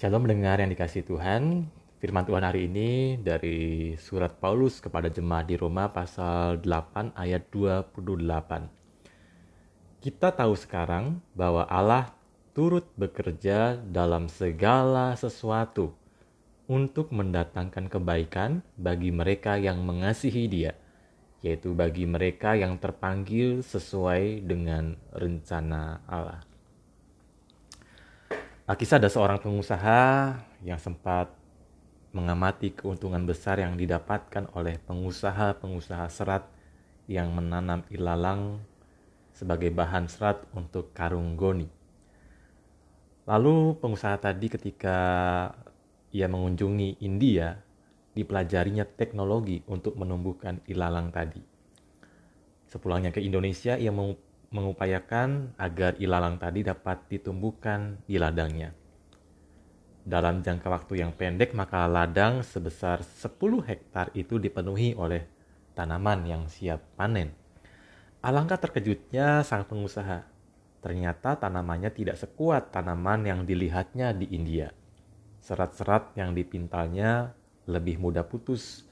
Shalom mendengar yang dikasih Tuhan. Firman Tuhan hari ini dari surat Paulus kepada jemaat di Roma pasal 8 ayat 28. Kita tahu sekarang bahwa Allah turut bekerja dalam segala sesuatu untuk mendatangkan kebaikan bagi mereka yang mengasihi Dia, yaitu bagi mereka yang terpanggil sesuai dengan rencana Allah. Kisah ada seorang pengusaha yang sempat mengamati keuntungan besar yang didapatkan oleh pengusaha-pengusaha serat yang menanam ilalang sebagai bahan serat untuk karung goni. Lalu pengusaha tadi ketika ia mengunjungi India, dipelajarinya teknologi untuk menumbuhkan ilalang tadi. Sepulangnya ke Indonesia, ia mengupayakan agar ilalang tadi dapat ditumbuhkan di ladangnya. Dalam jangka waktu yang pendek, maka ladang sebesar 10 hektar itu dipenuhi oleh tanaman yang siap panen. Alangkah terkejutnya sang pengusaha. Ternyata tanamannya tidak sekuat tanaman yang dilihatnya di India. Serat-serat yang dipintalnya lebih mudah putus.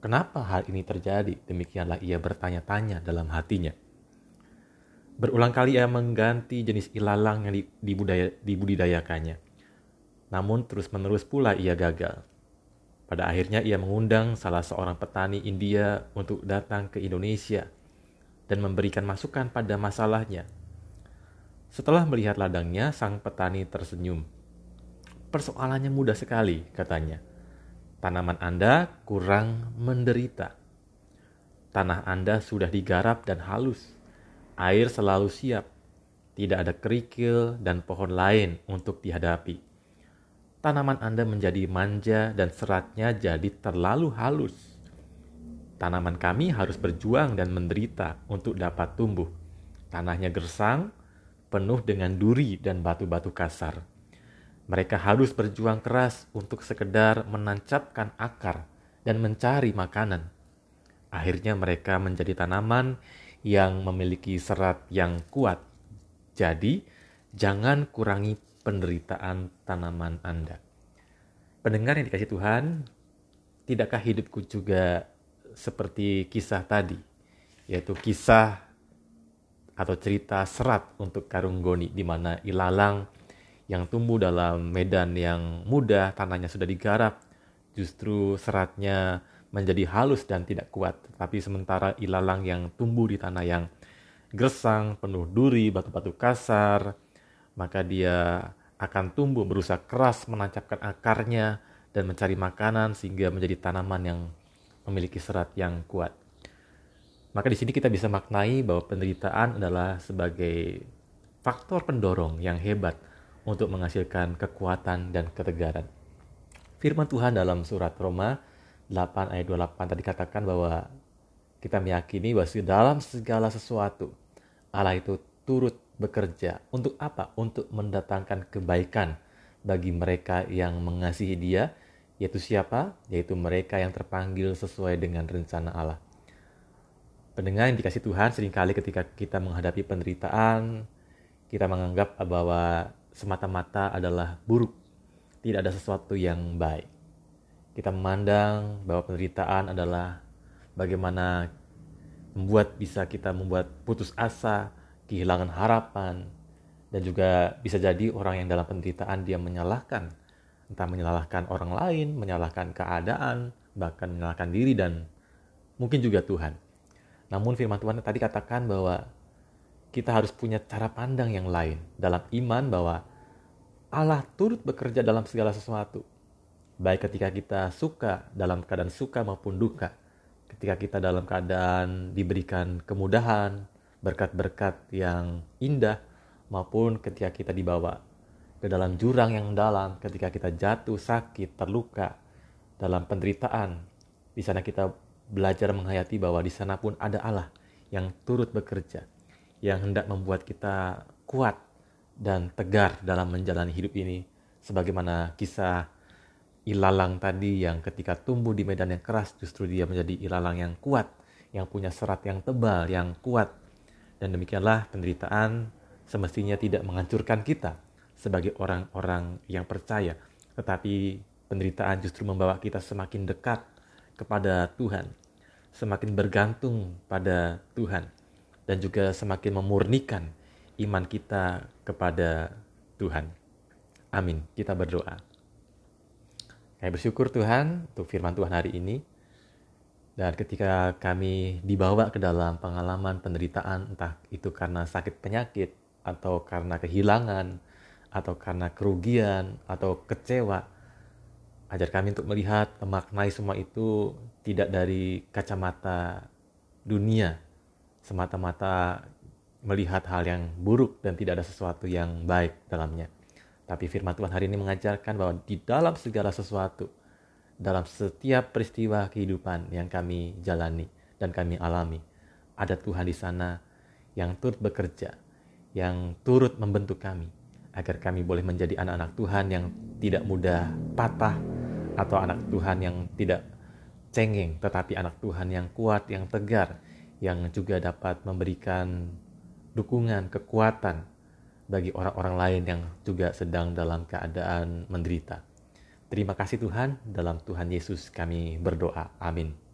Kenapa hal ini terjadi? Demikianlah ia bertanya-tanya dalam hatinya. Berulang kali ia mengganti jenis ilalang yang dibudaya, dibudidayakannya. Namun terus-menerus pula ia gagal. Pada akhirnya ia mengundang salah seorang petani India untuk datang ke Indonesia dan memberikan masukan pada masalahnya. Setelah melihat ladangnya, sang petani tersenyum. Persoalannya mudah sekali, katanya. Tanaman Anda kurang menderita. Tanah Anda sudah digarap dan halus Air selalu siap, tidak ada kerikil dan pohon lain untuk dihadapi. Tanaman Anda menjadi manja dan seratnya jadi terlalu halus. Tanaman kami harus berjuang dan menderita untuk dapat tumbuh. Tanahnya gersang, penuh dengan duri dan batu-batu kasar. Mereka harus berjuang keras untuk sekedar menancapkan akar dan mencari makanan. Akhirnya mereka menjadi tanaman yang memiliki serat yang kuat. Jadi, jangan kurangi penderitaan tanaman Anda. Pendengar yang dikasih Tuhan, tidakkah hidupku juga seperti kisah tadi, yaitu kisah atau cerita serat untuk karung goni di mana ilalang yang tumbuh dalam medan yang mudah, tanahnya sudah digarap, justru seratnya menjadi halus dan tidak kuat. Tapi sementara ilalang yang tumbuh di tanah yang gersang, penuh duri, batu-batu kasar, maka dia akan tumbuh berusaha keras menancapkan akarnya dan mencari makanan sehingga menjadi tanaman yang memiliki serat yang kuat. Maka di sini kita bisa maknai bahwa penderitaan adalah sebagai faktor pendorong yang hebat untuk menghasilkan kekuatan dan ketegaran. Firman Tuhan dalam surat Roma 8 ayat 28 tadi katakan bahwa kita meyakini bahwa dalam segala sesuatu Allah itu turut bekerja untuk apa? Untuk mendatangkan kebaikan bagi mereka yang mengasihi Dia, yaitu siapa? Yaitu mereka yang terpanggil sesuai dengan rencana Allah. Pendengar yang dikasih Tuhan sering kali ketika kita menghadapi penderitaan, kita menganggap bahwa semata-mata adalah buruk, tidak ada sesuatu yang baik kita memandang bahwa penderitaan adalah bagaimana membuat bisa kita membuat putus asa, kehilangan harapan, dan juga bisa jadi orang yang dalam penderitaan dia menyalahkan, entah menyalahkan orang lain, menyalahkan keadaan, bahkan menyalahkan diri dan mungkin juga Tuhan. Namun firman Tuhan tadi katakan bahwa kita harus punya cara pandang yang lain dalam iman bahwa Allah turut bekerja dalam segala sesuatu baik ketika kita suka dalam keadaan suka maupun duka. Ketika kita dalam keadaan diberikan kemudahan berkat-berkat yang indah maupun ketika kita dibawa ke dalam jurang yang dalam ketika kita jatuh sakit terluka dalam penderitaan di sana kita belajar menghayati bahwa di sana pun ada Allah yang turut bekerja yang hendak membuat kita kuat dan tegar dalam menjalani hidup ini sebagaimana kisah ilalang tadi yang ketika tumbuh di medan yang keras justru dia menjadi ilalang yang kuat, yang punya serat yang tebal, yang kuat. Dan demikianlah penderitaan semestinya tidak menghancurkan kita. sebagai orang-orang yang percaya, tetapi penderitaan justru membawa kita semakin dekat kepada Tuhan, semakin bergantung pada Tuhan, dan juga semakin memurnikan iman kita kepada Tuhan. Amin. Kita berdoa. Kami bersyukur Tuhan untuk firman Tuhan hari ini. Dan ketika kami dibawa ke dalam pengalaman penderitaan, entah itu karena sakit penyakit, atau karena kehilangan, atau karena kerugian, atau kecewa, ajar kami untuk melihat, memaknai semua itu tidak dari kacamata dunia, semata-mata melihat hal yang buruk dan tidak ada sesuatu yang baik dalamnya. Tapi firman Tuhan hari ini mengajarkan bahwa di dalam segala sesuatu, dalam setiap peristiwa kehidupan yang kami jalani dan kami alami, ada Tuhan di sana yang turut bekerja, yang turut membentuk kami, agar kami boleh menjadi anak-anak Tuhan yang tidak mudah patah, atau anak Tuhan yang tidak cengeng, tetapi anak Tuhan yang kuat, yang tegar, yang juga dapat memberikan dukungan, kekuatan bagi orang-orang lain yang juga sedang dalam keadaan menderita. Terima kasih Tuhan, dalam Tuhan Yesus kami berdoa. Amin.